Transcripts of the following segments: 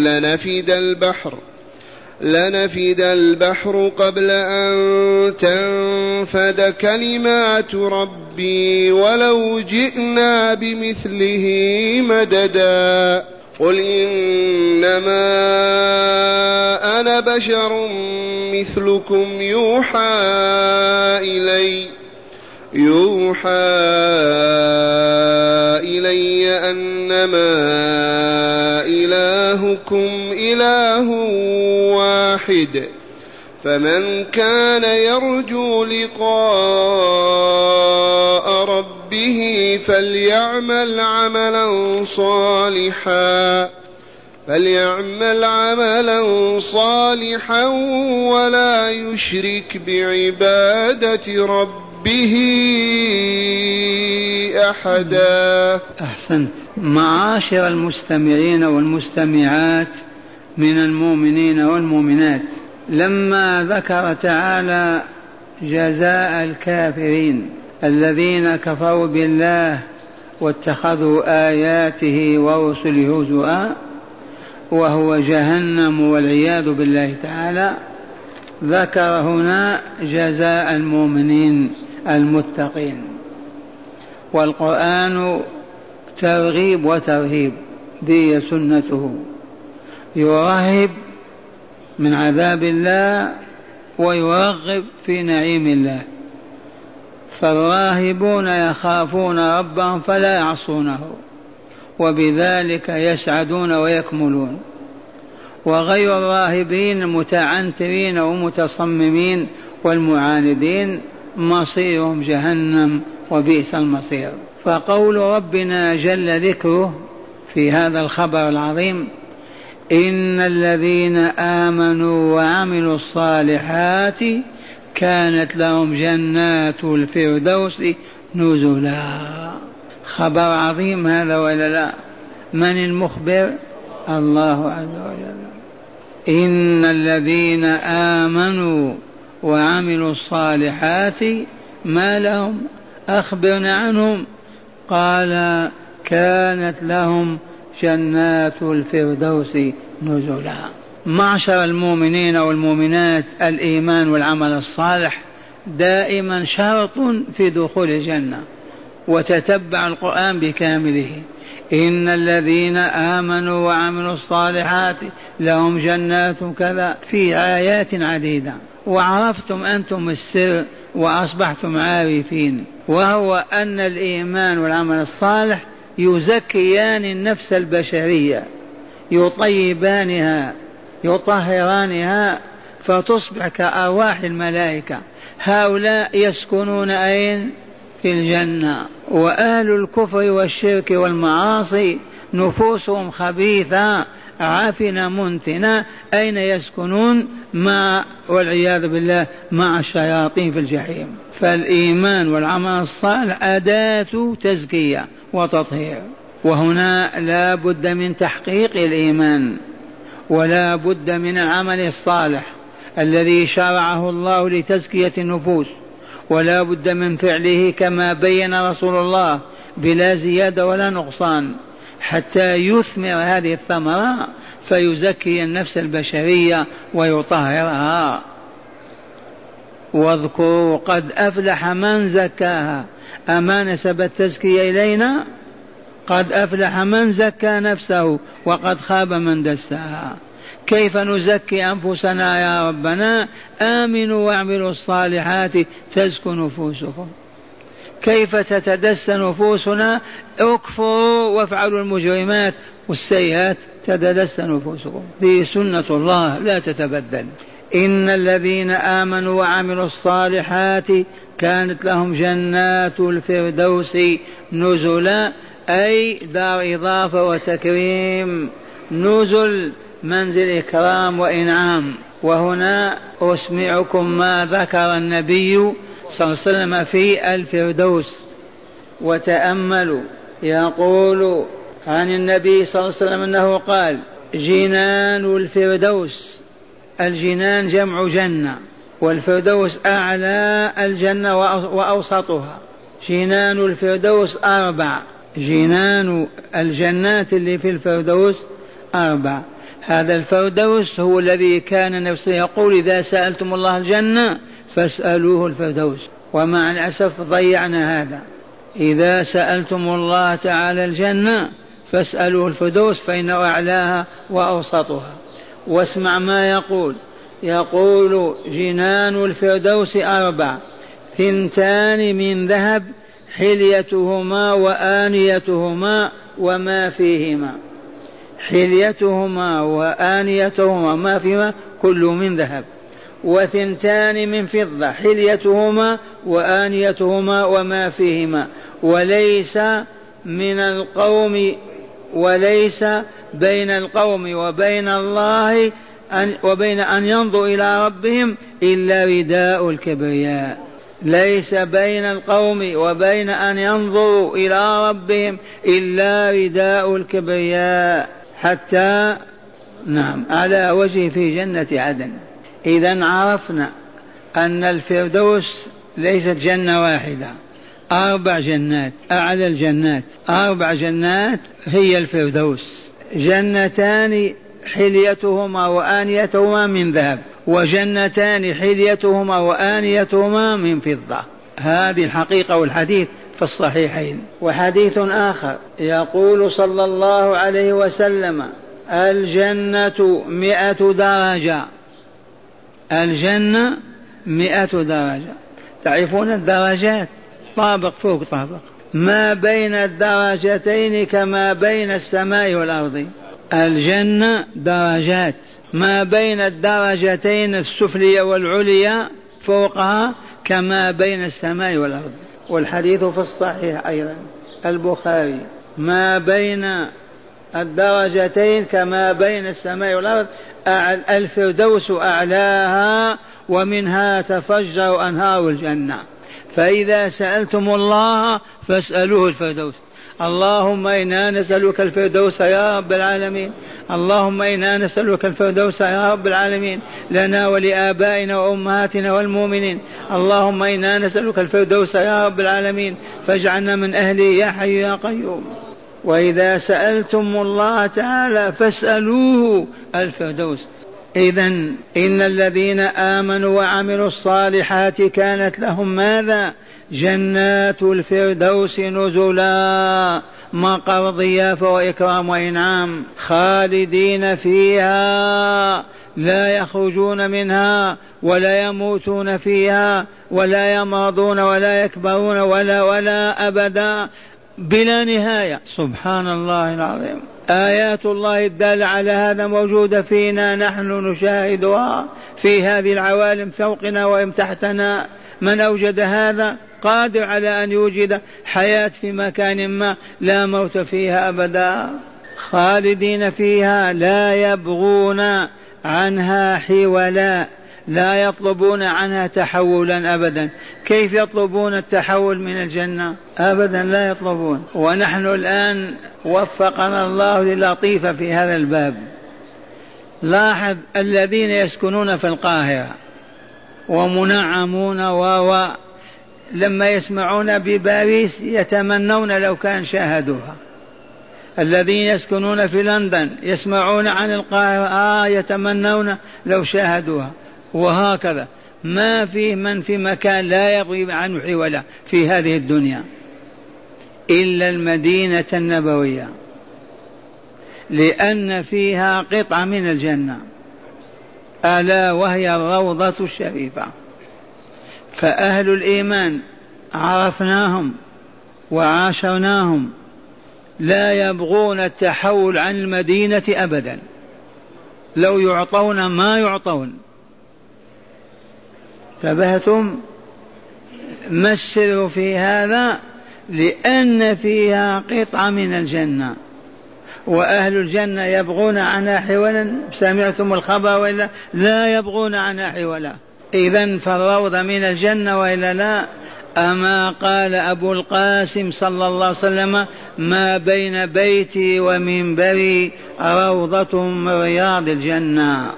لنفد البحر لنفد البحر قبل أن تنفد كلمات ربي ولو جئنا بمثله مددا. قل إنما أنا بشر مثلكم يوحى إلي. يوحى إلي أنما إلهكم إله واحد فمن كان يرجو لقاء ربه فليعمل عملا صالحا فليعمل عملا صالحا ولا يشرك بعبادة ربه. أحدا. أحسنت. معاشر المستمعين والمستمعات من المؤمنين والمؤمنات. لما ذكر تعالى جزاء الكافرين الذين كفروا بالله واتخذوا آياته ورسله هزؤا وهو جهنم والعياذ بالله تعالى ذكر هنا جزاء المؤمنين. المتقين. والقرآن ترغيب وترهيب دي سنته. يرهب من عذاب الله ويرغب في نعيم الله. فالراهبون يخافون ربهم فلا يعصونه وبذلك يسعدون ويكملون. وغير الراهبين المتعنترين ومتصممين والمعاندين مصيرهم جهنم وبئس المصير. فقول ربنا جل ذكره في هذا الخبر العظيم إن الذين آمنوا وعملوا الصالحات كانت لهم جنات الفردوس نزلا. خبر عظيم هذا ولا لا؟ من المخبر؟ الله عز وجل. إن الذين آمنوا وعملوا الصالحات ما لهم أخبرنا عنهم. قال كانت لهم جنات الفردوس نزلا. معشر المؤمنين والمؤمنات الإيمان والعمل الصالح دائما شرط في دخول الجنة وتتبع القرآن بكامله. إن الذين آمنوا وعملوا الصالحات لهم جنات كذا في آيات عديدة. وعرفتم أنتم السر وأصبحتم عارفين وهو أن الإيمان والعمل الصالح يزكيان النفس البشرية يطيبانها يطهرانها فتصبح كأرواح الملائكة. هؤلاء يسكنون أين؟ في الجنة. وأهل الكفر والشرك والمعاصي نفوسهم خبيثة عافنة منتنة أين يسكنون؟ مع والعياذ بالله مع الشياطين في الجحيم. فالإيمان والعمل الصالح أداة تزكية وتطهير. وهنا لا بد من تحقيق الإيمان ولا بد من العمل الصالح الذي شرعه الله لتزكية النفوس. ولا بد من فعله كما بين رسول الله بلا زيادة ولا نقصان. حتى يثمر هذه الثمرة فيزكي النفس البشرية ويطهرها. واذكروا قد أفلح من زكاها. أما نسب التزكية إلينا؟ قد أفلح من زكى نفسه وقد خاب من دساها. كيف نزكي أنفسنا يا ربنا؟ آمنوا واعملوا الصالحات تزكو نفوسكم. كيف تتدس نفوسنا؟ اكفروا وافعلوا المجرمات والسيئات تتدس نفوسكم. هذه سنة الله لا تتبدل. إن الذين آمنوا وعملوا الصالحات كانت لهم جنات الفردوس نزلا أي دار إضافة وتكريم. نزل منزل إكرام وإنعام. وهنا أسمعكم ما ذكر النبي صلى الله عليه وسلم في الفردوس وتأملوا يقول عن النبي صلى الله عليه وسلم أنه قال جنان الفردوس الجنان جمع جنة والفردوس أعلى الجنة وأوسطها. جنان الفردوس أربع جنان الجنات اللي في الفردوس أربع. هذا الفردوس هو الذي كان نفسه يقول إذا سألتم الله الجنة فاسألوه الفردوس. ومع الأسف ضيعنا هذا. إذا سألتم الله تعالى الجنة فاسألوه الفردوس فإنه أعلاها وأوسطها. واسمع ما يقول. يقول جنان الفردوس أربع. ثنتان من ذهب حليتهما وآنيتهما وما فيهما. حليتهما وآنيتهما ما فيهما كل من ذهب. وثنتان من فضة حليتهما وآنيتهما وما فيهما. وليس من القوم وليس بين القوم وبين الله أن وبين أن ينظروا إلى ربهم إلا رداء الكبرياء. ليس بين القوم وبين أن ينظروا إلى ربهم إلا رداء الكبرياء. حتى نعم على وجه في جنة عدن. إذا عرفنا أن الفردوس ليست جنة واحدة. أربع جنات أعلى الجنات. أربع جنات هي الفردوس. جنتان حليتهما وآنيتهما من ذهب وجنتان حليتهما وآنيتهما من فضة. هذه الحقيقة والحديث في الصحيحين. وحديث آخر يقول صلى الله عليه وسلم الجنة مئة درجة. الجنة مئة درجة. تعرفون الدرجات؟ طابق فوق طابق. ما بين الدرجتين كما بين السماء والأرض. الجنة درجات. ما بين الدرجتين السفلية والعليا فوقها كما بين السماء والأرض. والحديث في الصحيح أيضا. البخاري. ما بين الدرجتين كما بين السماء والأرض. الفردوس أعلاها ومنها تفجر أنهار الجنة. فإذا سألتم الله فاسألوه الفردوس. اللهم إنا نسألك الفردوس يا رب العالمين. اللهم إنا نسألك الفردوس يا رب العالمين. لنا ولآبائنا وأمهاتنا والمؤمنين. اللهم إنا نسألك الفردوس يا رب العالمين. فاجعلنا من أهله يا حي يا قيوم. وإذا سألتم الله تعالى فاسألوه الفردوس إذا إن الذين آمنوا وعملوا الصالحات كانت لهم ماذا؟ جنات الفردوس نزلا مقر ضيافة وإكرام وإنعام خالدين فيها لا يخرجون منها ولا يموتون فيها ولا يمرضون ولا يكبرون ولا ولا أبدا بلا نهاية. سبحان الله العظيم. آيات الله الدالة على هذا موجودة فينا. نحن نشاهدها في هذه العوالم فوقنا وإن تحتنا. من أوجد هذا؟ قادر على أن يوجد حياة في مكان ما لا موت فيها أبدا. خالدين فيها. لا يبغون عنها حولا. لا يطلبون عنها تحولا ابدا. كيف يطلبون التحول من الجنة؟ ابدا لا يطلبون. ونحن الآن وفقنا الله للطيفه في هذا الباب. لاحظ الذين يسكنون في القاهرة ومنعمون و لما يسمعون بباريس يتمنون لو كان شاهدوها. الذين يسكنون في لندن يسمعون عن القاهرة آه يتمنون لو شاهدوها. وهكذا. ما في من في مكان لا يبغي عنه حولا في هذه الدنيا إلا المدينة النبوية لأن فيها قطعة من الجنة ألا وهي الروضة الشريفة. فأهل الإيمان عرفناهم وعاشرناهم لا يبغون التحول عن المدينة أبدا لو يعطون ما يعطون. انتبهتم ما السر في هذا لأن فيها قطعة من الجنة. وأهل الجنة يبغون عنها حولا. سمعتم الخبر وإلا لا يبغون عنها حولا. إذا فالروضة من الجنة وإلا لا. أما قال أبو القاسم صلى الله عليه وسلم ما بين بيتي ومنبري روضة من رياض الجنة.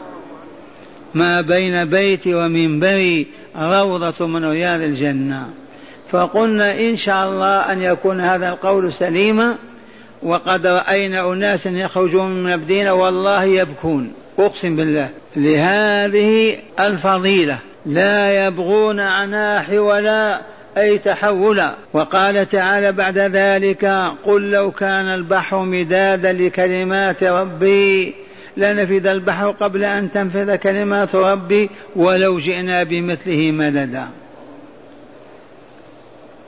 ما بين بيتي ومنبري روضة من رياض الجنة. فقلنا إن شاء الله أن يكون هذا القول سليما وقد رأينا أناسا يخرجون من المدينة والله يبكون. أقسم بالله لهذه الفضيلة لا يبغون عنها حولا أي تحولا وقال تعالى بعد ذلك قل لو كان البحر مدادا لكلمات ربي لنفذ البحر قبل أن تنفذ كلمات ربي ولو جئنا بمثله مددا.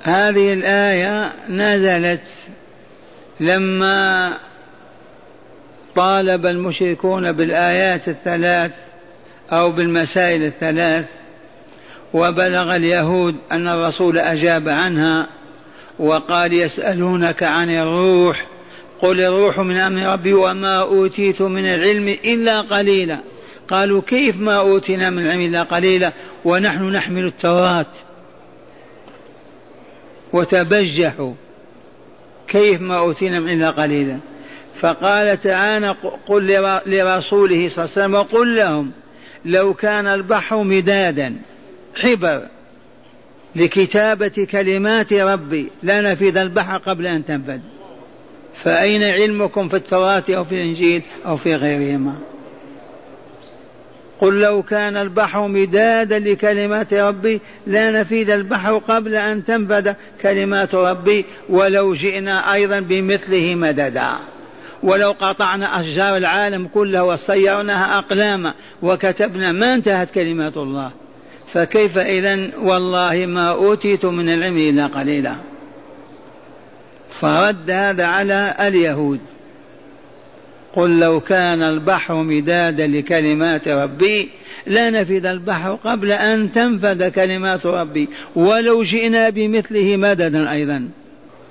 هذه الآية نزلت لما طالب المشركون بالآيات الثلاث أو بالمسائل الثلاث وبلغ اليهود أن الرسول أجاب عنها وقال يسألونك عن الروح قل الروح من أمر ربي وما أوتيت من العلم إلا قليلا. قالوا كيف ما أوتينا من العلم إلا قليلا؟ ونحن نحمل التوراة. وتبجحوا. كيف ما أوتينا من إلا قليلا؟ فقال تعالى قل لرسوله صلى الله عليه وسلم وقل لهم لو كان البحر مدادا حبر لكتابة كلمات ربي لنفذ البحر قبل أن تنفذ. فأين علمكم في التوراة أو في الإنجيل أو في غيرهما؟ قل لو كان البحر مدادا لكلمات ربي لا نفيد البحر قبل أن تنفذ كلمات ربي ولو جئنا أيضا بمثله مددا. ولو قطعنا أشجار العالم كلها وصيرناها أقلاما وكتبنا ما انتهت كلمات الله. فكيف إذا والله ما أوتيت من العلم إلا قليلا. فرد هذا على اليهود. قل لو كان البحر مدادا لكلمات ربي لنفذ البحر قبل أن تنفذ كلمات ربي. ولو جئنا بمثله مددا أيضا.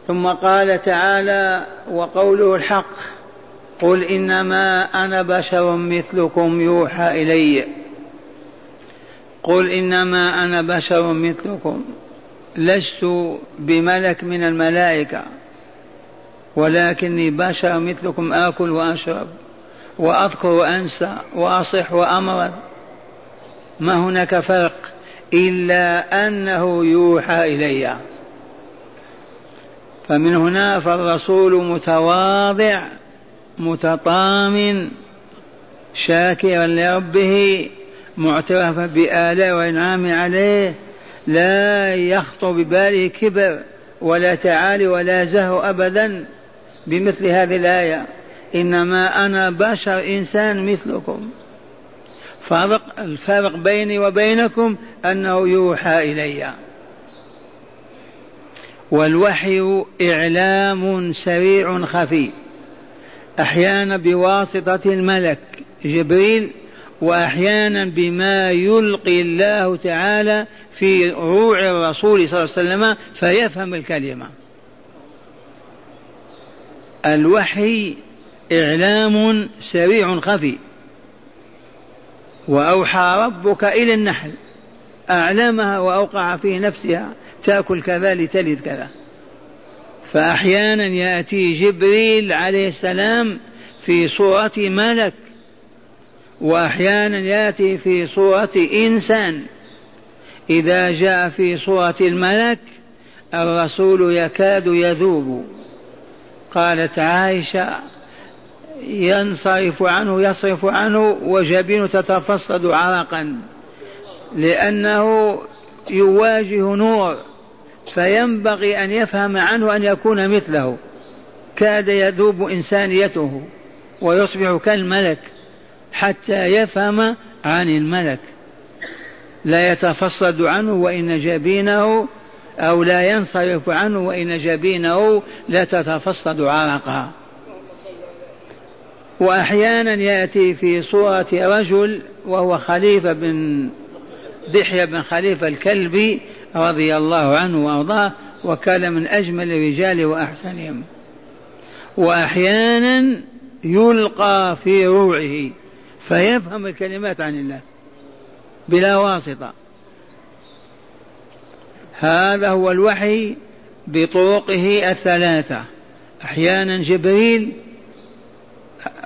ثم قال تعالى وقوله الحق قل إنما أنا بشر مثلكم يوحى إلي. قل إنما أنا بشر مثلكم. لست بملك من الملائكة. ولكني بشر مثلكم آكل وأشرب وأذكر وأنسى وأصح وأمرض. ما هناك فرق؟ إلا أنه يوحى إلي. فمن هنا فالرسول متواضع متطامن شاكرا لربه معترفا بآلاء وإنعام عليه لا يخطر بباله كبر ولا تعالي ولا زهو أبدا. بمثل هذه الآية إنما أنا بشر إنسان مثلكم. فرق الفرق بيني وبينكم أنه يوحى إلي. والوحي إعلام سريع خفي. أحيانا بواسطة الملك جبريل وأحيانا بما يلقي الله تعالى في روع الرسول صلى الله عليه وسلم فيفهم الكلمة. الوحي إعلام سريع خفي. وأوحى ربك إلى النحل. أعلمها وأوقع في نفسها. تأكل كذا لتلد كذا. فأحيانا يأتي جبريل عليه السلام في صورة ملك. وأحيانا يأتي في صورة إنسان. إذا جاء في صورة الملك الرسول يكاد يذوب. قالت عائشة ينصرف عنه يصرف عنه وجبينه تتفصد عرقا لأنه يواجه نور فينبغي أن يفهم عنه أن يكون مثله. كاد يذوب إنسانيته ويصبح كالملك حتى يفهم عن الملك. لا يتفصد عنه وإن جبينه أو لا ينصرف عنه وإن جبينه لا تتفصد عرقا. وأحيانا يأتي في صورة رجل وهو خليفة بن دحية بن خليفة الكلبي رضي الله عنه وأرضاه وكان من أجمل الرجال وأحسنهم. وأحيانا يلقى في روعه فيفهم الكلمات عن الله بلا واسطة. هذا هو الوحي بطرقه الثلاثة. أحيانا جبريل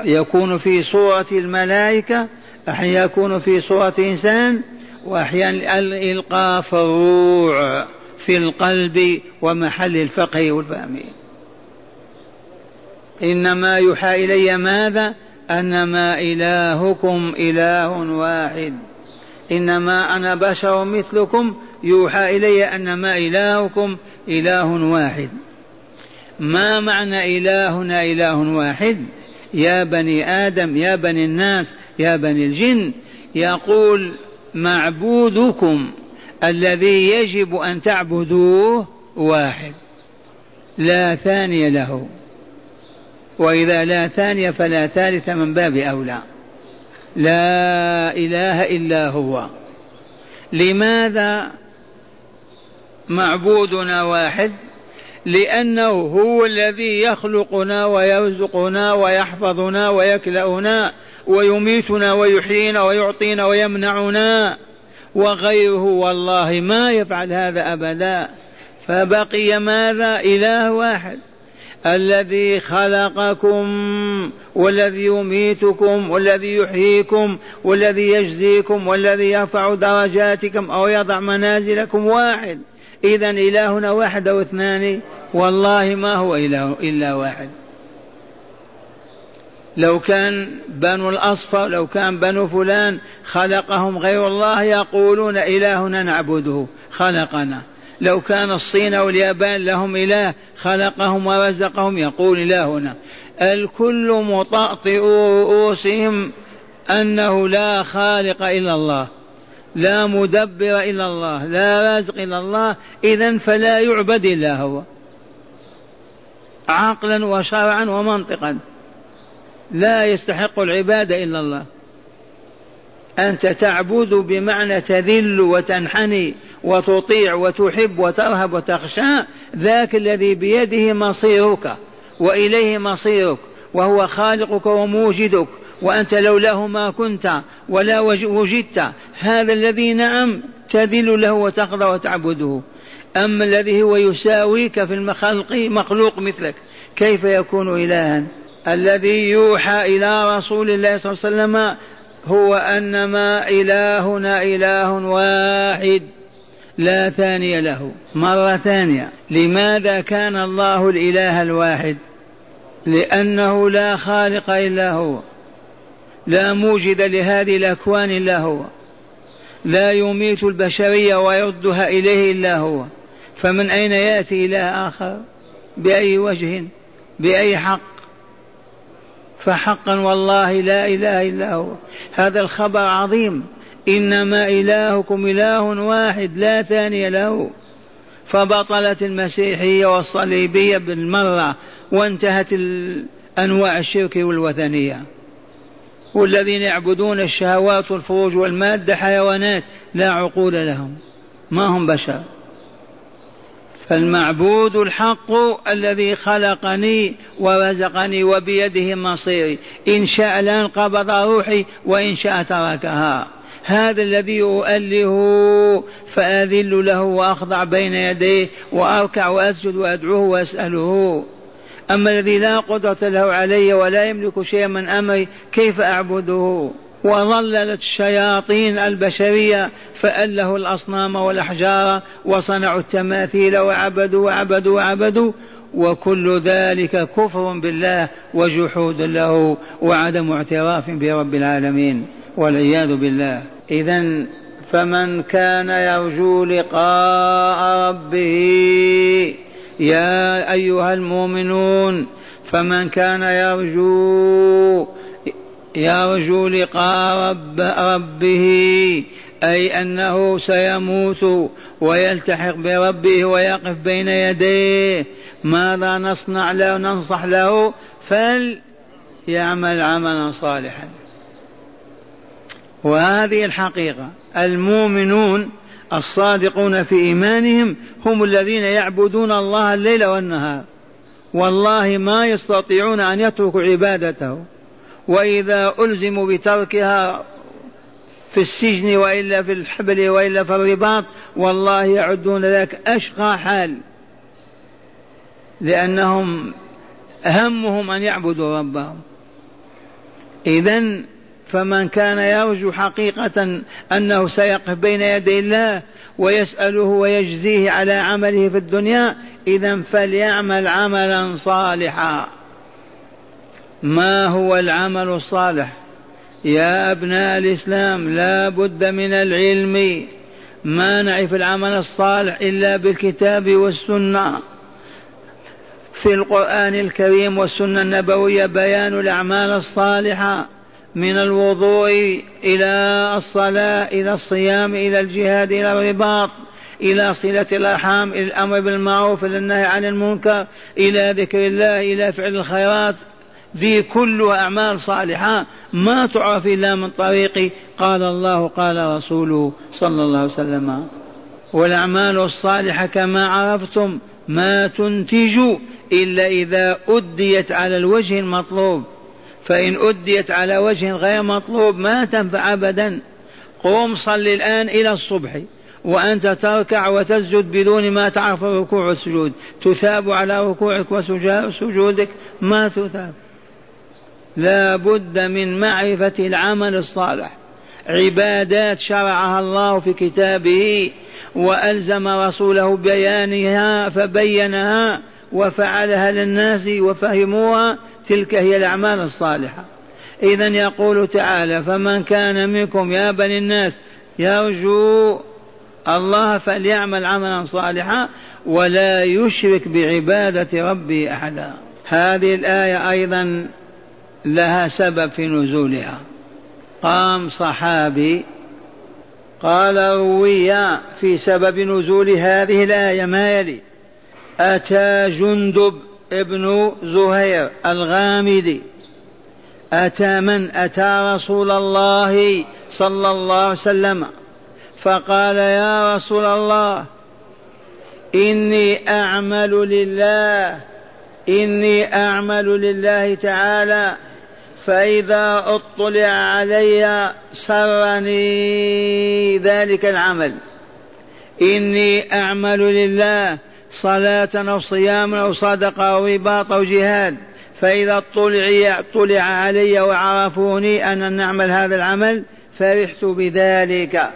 يكون في صورة الملائكة أحيانا يكون في صورة إنسان وأحيانا الإلقاء في الروع في القلب ومحل الفقه والفهم. إنما يوحى إلي ماذا؟ أنما إلهكم إله واحد. إنما أنا بشر مثلكم يوحى إلي أنما إلهكم إله واحد. ما معنى إلهنا إله واحد؟ يا بني آدم يا بني الناس يا بني الجن. يقول معبودكم الذي يجب أن تعبدوه واحد. لا ثاني له. وإذا لا ثاني فلا ثالث من باب أولى. لا إله إلا هو. لماذا معبودنا واحد لأنه هو الذي يخلقنا ويرزقنا ويحفظنا ويكلأنا ويميتنا ويحيينا ويعطينا ويمنعنا. وغيره والله ما يفعل هذا أبدا. فبقي ماذا؟ إله واحد. الذي خلقكم والذي يميتكم والذي يحييكم والذي يجزيكم والذي يرفع درجاتكم أو يضع منازلكم واحد. إذا إلهنا واحد أو اثنان والله ما هو إله إلا واحد. لو كان بنو الأصفر لو كان بنو فلان خلقهم غير الله يقولون إلهنا نعبده خلقنا. لو كان الصين أو اليابان لهم إله خلقهم ورزقهم يقول إلهنا. الكل مطأطئ رؤوسهم أنه لا خالق إلا الله. لا مدبر إلا الله لا رازق إلا الله إذا فلا يعبد إلا هو. عقلا وشرعا ومنطقا. لا يستحق العبادة إلا الله. أنت تعبد بمعنى تذل وتنحني وتطيع وتحب وترهب وتخشى ذاك الذي بيده مصيرك وإليه مصيرك وهو خالقك وموجدك وأنت لولاه ما كنت ولا وجدت. هذا الذي نعم تذل له وتخضع وتعبده. أما الذي هو يساويك في المخلق مخلوق مثلك كيف يكون الها؟ الذي يوحى إلى رسول الله صلى الله عليه وسلم هو أنما إلهنا إله واحد. لا ثاني له. مرة ثانية. لماذا كان الله الإله الواحد؟ لأنه لا خالق إلا هو. لا موجد لهذه الأكوان إلا هو. لا يميت البشرية ويردها إليه إلا هو. فمن أين يأتي إله آخر؟ بأي وجه؟ بأي حق؟ فحقا والله لا إله إلا هو. هذا الخبر عظيم. إنما إلهكم إله واحد لا ثاني له. فبطلت المسيحية والصليبية بالمرة وانتهت أنواع الشرك والوثنية. والذين يعبدون الشهوات والفروج والمادة حيوانات لا عقول لهم ما هم بشر. فالمعبود الحق الذي خلقني ورزقني وبيده مصيري. إن شاء الآن قبض روحي وإن شاء تركها. هذا الذي أؤله فأذل له وأخضع بين يديه وأركع وأسجد وأدعوه وأسأله. أما الذي لا قدرة له علي ولا يملك شيئا من أمري كيف أعبده؟ وظللت الشياطين البشرية فأله الأصنام والأحجار وصنعوا التماثيل وعبدوا وعبدوا وعبدوا وكل ذلك كفر بالله وجحود له وعدم اعتراف برب العالمين والعياذ بالله. إذا فمن كان يرجو لقاء ربه يا أيها المؤمنون فمن كان يرجو يرجو لقاء رب ربه أي أنه سيموت ويلتحق بربه ويقف بين يديه ماذا نصنع له ننصح له؟ فليعمل عملا صالحا. وهذه الحقيقة. المؤمنون الصادقون في إيمانهم هم الذين يعبدون الله الليل والنهار. والله ما يستطيعون أن يتركوا عبادته. وإذا ألزموا بتركها في السجن وإلا في الحبل وإلا في الرباط والله يعدون ذلك أشقى حال. لأنهم همهم أن يعبدوا ربهم. إذا فمن كان يرجو حقيقة أنه سيقف بين يدي الله ويسأله ويجزيه على عمله في الدنيا إذا فليعمل عملا صالحا. ما هو العمل الصالح؟ يا أبناء الإسلام لا بد من العلم. ما نعرف العمل الصالح إلا بالكتاب والسنة. في القرآن الكريم والسنة النبوية بيان الأعمال الصالحة. من الوضوء إلى الصلاة إلى الصيام إلى الجهاد إلى الرباط إلى صلة الأرحام إلى الأمر بالمعروف إلى النهي عن المنكر إلى ذكر الله إلى فعل الخيرات. ذي كلها أعمال صالحة ما تعرف إلا من طريق قال الله قال رسوله صلى الله عليه وسلم. والأعمال الصالحة كما عرفتم ما تنتج إلا إذا أديت على الوجه المطلوب. فإن أديت على وجه غير مطلوب ما تنفع أبدا. قوم صل الآن إلى الصبح وأنت تركع وتسجد بدون ما تعرف الركوع والسجود تثاب على ركوعك وسجودك؟ ما تثاب. لا بد من معرفة العمل الصالح. عبادات شرعها الله في كتابه وألزم رسوله بيانها فبينها وفعلها للناس وفهموها تلك هي الأعمال الصالحة. إذا يقول تعالى فمن كان منكم يا بني الناس يرجو الله فليعمل عملا صالحا ولا يشرك بعبادة ربه أحدا. هذه الآية أيضا لها سبب في نزولها. قام صحابي قال روي في سبب نزول هذه الآية ما يلي أتى جندب ابن زهير الغامدي. أتى من؟ أتى رسول الله صلى الله عليه وسلم. فقال يا رسول الله إني أعمل لله إني أعمل لله تعالى فإذا أطلع علي سرني ذلك العمل. إني أعمل لله صلاة أو صيام أو صدقة أو رباط أو جهاد. فإذا طلع طلع علي وعرفوني أن نعمل هذا العمل فرحت بذلك.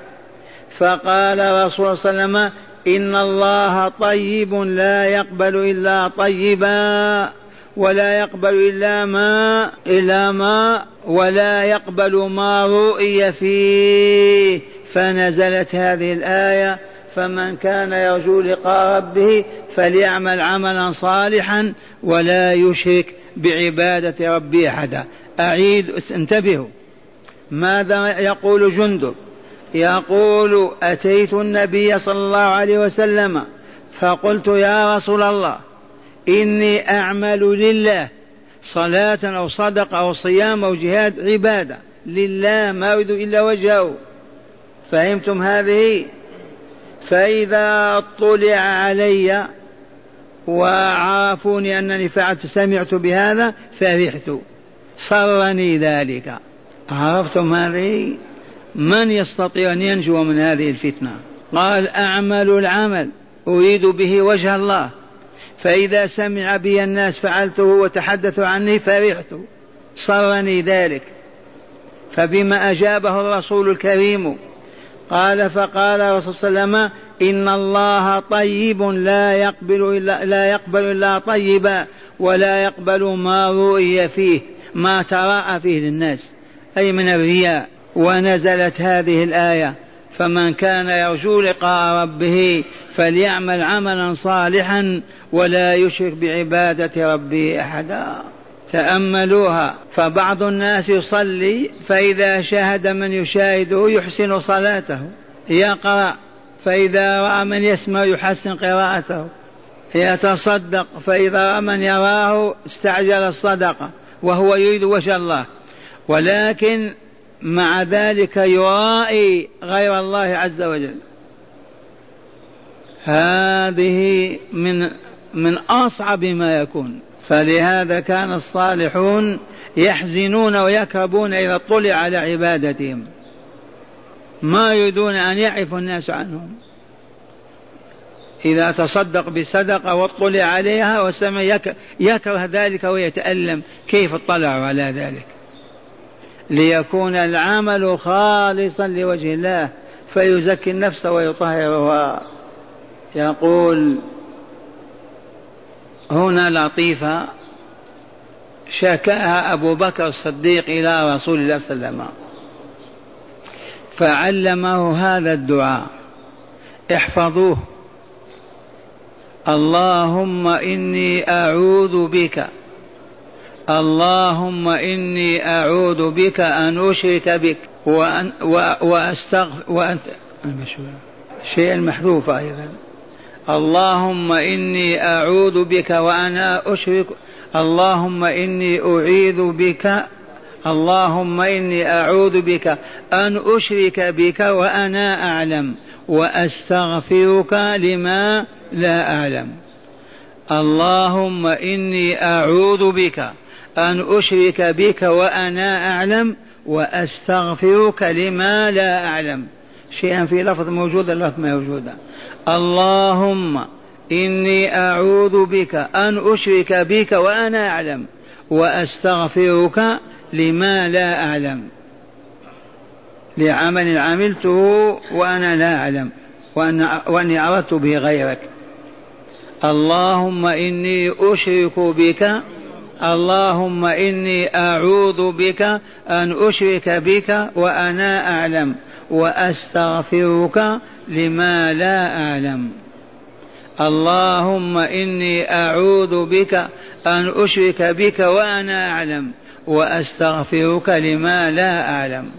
فقال رسول الله صلى الله عليه وسلم إن الله طيب لا يقبل إلا طيبا ولا يقبل إلا ما إلا ما ولا يقبل ما رؤي فيه. فنزلت هذه الآية فمن كان يرجو لقاء ربه فليعمل عملا صالحا ولا يشرك بعبادة ربه أحدا. أعيد انتبهوا. ماذا يقول جندب؟ يقول أتيت النبي صلى الله عليه وسلم فقلت يا رسول الله إني أعمل لله صلاة أو صدقة أو صيام أو جهاد عبادة. لله ما أريد إلا وجهه. فهمتم هذه؟ فإذا طلع علي وعرفوني أنني فعلت سمعت بهذا فرحت. سرني ذلك. عرفتم هذه؟ من يستطيع أن ينجو من هذه الفتنة؟ قال أعمل العمل. أريد به وجه الله. فإذا سمع بي الناس فعلته وتحدثوا عني فرحت. سرني ذلك. فبما أجابه الرسول الكريم قال فقال الرسول صلى الله عليه وسلم إن الله طيب لا يقبل إلا لا يقبل إلا طيبا ولا يقبل ما رؤي فيه ما تراءى فيه للناس. أي من الرياء ونزلت هذه الآية فمن كان يرجو لقاء ربه فليعمل عملا صالحا ولا يشرك بعبادة ربه أحدا. تأملوها فبعض الناس يصلي فإذا شاهد من يشاهده يحسن صلاته. يقرأ فإذا رأى من يسمع يحسن قراءته. يتصدق فإذا رأى من يراه استعجل الصدقة وهو يريد وجه الله. ولكن مع ذلك يرائي غير الله عز وجل. هذه من من أصعب ما يكون. فلهذا كان الصالحون يحزنون ويكربون إذا اطلع على عبادتهم. ما يريدون أن يعرف الناس عنهم. إذا تصدق بصدقة واطلع عليها وسمع يكره ذلك ويتألم كيف اطلعوا على ذلك؟ ليكون العمل خالصا لوجه الله فيزكي النفس ويطهرها. يقول هنا لطيفة شكاها أبو بكر الصديق إلى رسول الله صلى الله عليه وسلم. فعلمه هذا الدعاء. احفظوه. اللهم إني أعوذ بك. اللهم إني أعوذ بك أن أشرك بك وأن وأستغفر وأنت شيء المحذوف أيضا. اللهم إني أعوذ بك وأنا أشرك. اللهم إني أعيذ بك. اللهم إني أعوذ بك أن أشرك بك وأنا أعلم. وأستغفرك لما لا أعلم. اللهم إني أعوذ بك أن أشرك بك وأنا أعلم. وأستغفرك لما لا أعلم. شيئا في لفظ موجود اللفظ ما موجود اللهم إني أعوذ بك أن أشرك بك وأنا أعلم وأستغفرك لما لا أعلم لعمل عملته وأنا لا أعلم وأن وأني أردت به غيرك. اللهم إني أشرك بك اللهم إني أعوذ بك أن أشرك بك وأنا أعلم. وأستغفرك لما لا أعلم. اللهم إني أعوذ بك أن أشرك بك وأنا أعلم وأستغفرك لما لا أعلم.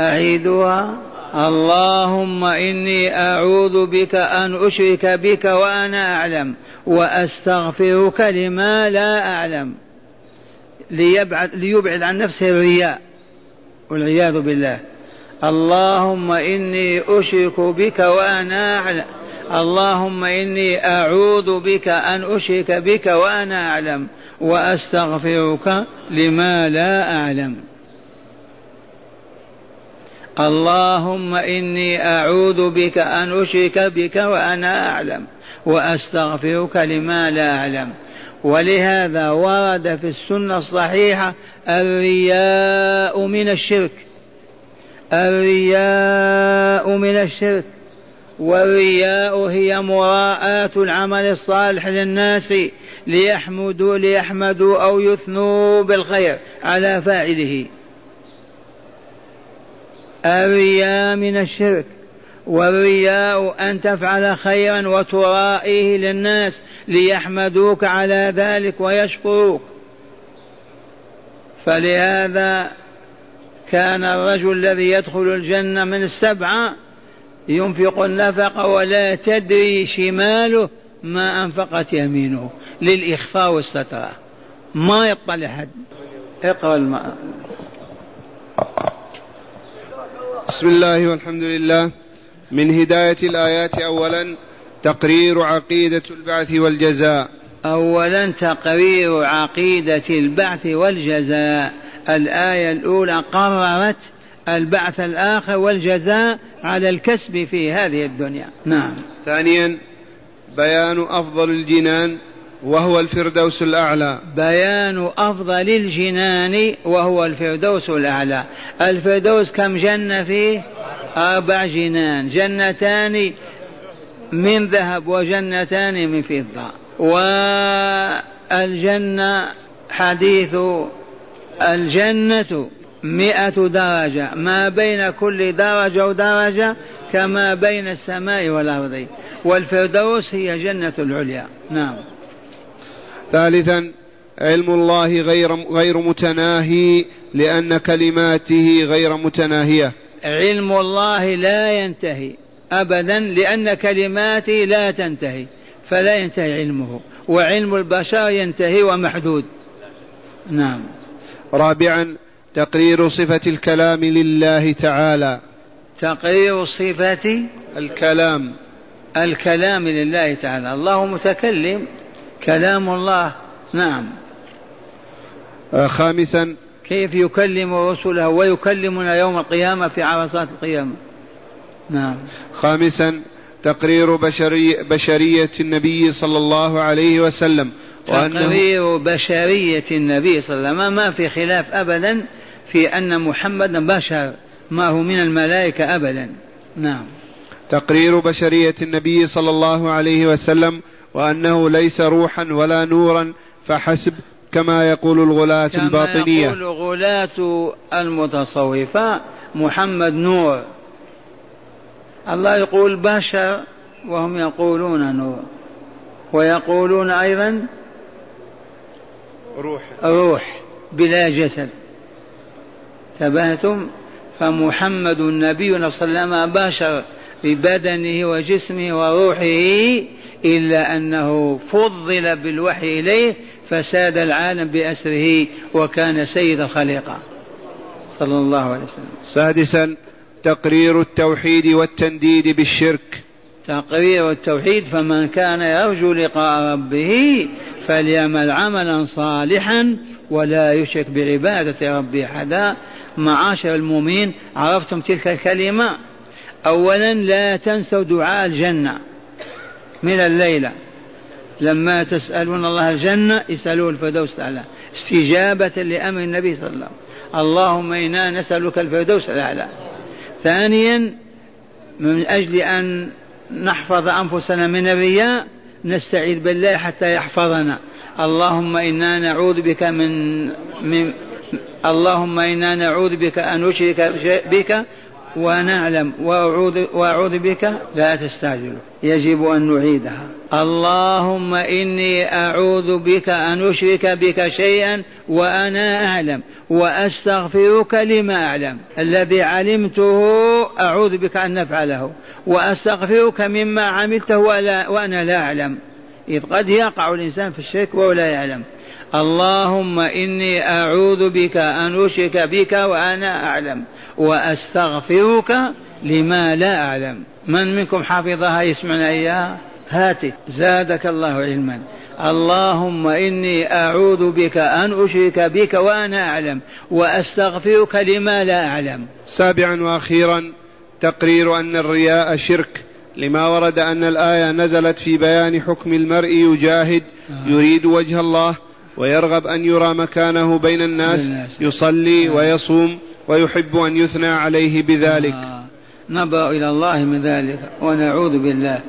أعيدها. اللهم إني أعوذ بك أن أشرك بك وأنا أعلم وأستغفرك لما لا أعلم. ليبعد, ليبعد عن نفسه الرياء والعياذ بالله. اللهم إني أشرك بك وأنا أعلم. اللهم إني أعوذ بك أن أشرك بك وأنا أعلم. وأستغفرك لما لا أعلم. اللهم إني أعوذ بك أن أشرك بك وأنا أعلم. وأستغفرك لما لا أعلم. ولهذا ورد في السنة الصحيحة الرياء من الشرك. الرياء من الشرك والرياء هي مراءاة العمل الصالح للناس ليحمدوا ليحمدوا أو يثنوا بالخير على فاعله. الرياء من الشرك والرياء أن تفعل خيرا وترائيه للناس ليحمدوك على ذلك ويشكروك. فلهذا كان الرجل الذي يدخل الجنة من السبعة ينفق النفق ولا تدري شماله ما أنفقت يمينه. للإخفاء والسترة. ما يطلع حد اقرأ الماء بسم الله والحمد لله. من هداية الآيات أولا تقرير عقيدة البعث والجزاء. أولا تقرير عقيدة البعث والجزاء. الآية الأولى قررت البعث الآخر والجزاء على الكسب في هذه الدنيا. نعم. ثانيا بيان أفضل الجنان وهو الفردوس الأعلى. بيان أفضل الجنان وهو الفردوس الأعلى. الفردوس كم جنة فيه؟ أربع جنان. جنتان من ذهب وجنتان من فضة. والجنة حديث الجنة مئة درجة ما بين كل درجة ودرجة كما بين السماء والأرض. والفردوس هي جنة العليا. نعم. ثالثا علم الله غير غير متناهي لأن كلماته غير متناهية. علم الله لا ينتهي أبدا لأن كلماته لا تنتهي فلا ينتهي علمه. وعلم البشر ينتهي ومحدود. نعم. رابعا تقرير صفة الكلام لله تعالى. تقرير صفة الكلام. الكلام لله تعالى. الله متكلم كلام الله. نعم. آه، خامسا. كيف يكلم رسله ويكلمنا يوم القيامة في عرصات القيامة؟ نعم. خامسا تقرير بشري بشرية النبي صلى الله عليه وسلم. تقرير بشرية النبي صلى الله عليه وسلم ما في خلاف أبدا في أن محمدا بشر ما هو من الملائكة أبدا. نعم. تقرير بشرية النبي صلى الله عليه وسلم وأنه ليس روحا ولا نورا فحسب كما يقول الغلاة كما الباطنية. يقول غلاة المتصوفة محمد نور. الله يقول بشر وهم يقولون نور. ويقولون أيضا روح روح بلا جسد. تبهتم؟ فمحمد النبي صلى الله عليه وسلم بشر ببدنه وجسمه وروحه إلا أنه فضل بالوحي إليه فساد العالم بأسره وكان سيد الخليقة. صلى الله عليه وسلم. سادسا تقرير التوحيد والتنديد بالشرك. تقرير التوحيد فمن كان يرجو لقاء ربه فليعمل عملا صالحا ولا يشرك بعبادة ربه أحدا. معاشر المؤمنين عرفتم تلك الكلمة؟ أولا لا تنسوا دعاء الجنة من الليلة. لما تسألون الله الجنة اسألوه الفردوس الأعلى. استجابة لأمر النبي صلى الله عليه وسلم. اللهم إنا نسألك الفردوس الأعلى. ثانيا من أجل أن نحفظ أنفسنا من الرياء نستعيذ بالله حتى يحفظنا. اللهم إنا نعوذ بك من, من اللهم إنا نعوذ بك أن نشرك بك ونعلم وأعوذ, وأعوذ بك لا تستعجلوا يجب أن نعيدها. اللهم إني أعوذ بك أن أشرك بك شيئا وأنا أعلم وأستغفرك لما أعلم. الذي علمته أعوذ بك أن نفعله وأستغفرك مما عملته وأنا لا أعلم. إذ قد يقع الإنسان في الشرك وهو لا يعلم. اللهم إني أعوذ بك أن أشرك بك وأنا أعلم وأستغفرك لما لا أعلم. من منكم حفظها يسمعنا إياها؟ هاتي زادك الله علما. اللهم إني أعوذ بك أن أشرك بك وأنا أعلم وأستغفرك لما لا أعلم. سابعا وأخيرا تقرير أن الرياء شرك لما ورد أن الآية نزلت في بيان حكم المرء يجاهد آه. يريد وجه الله ويرغب أن يرى مكانه بين الناس يصلي آه. ويصوم ويحب أن يثنى عليه بذلك آه. نبأ إلى الله من ذلك ونعوذ بالله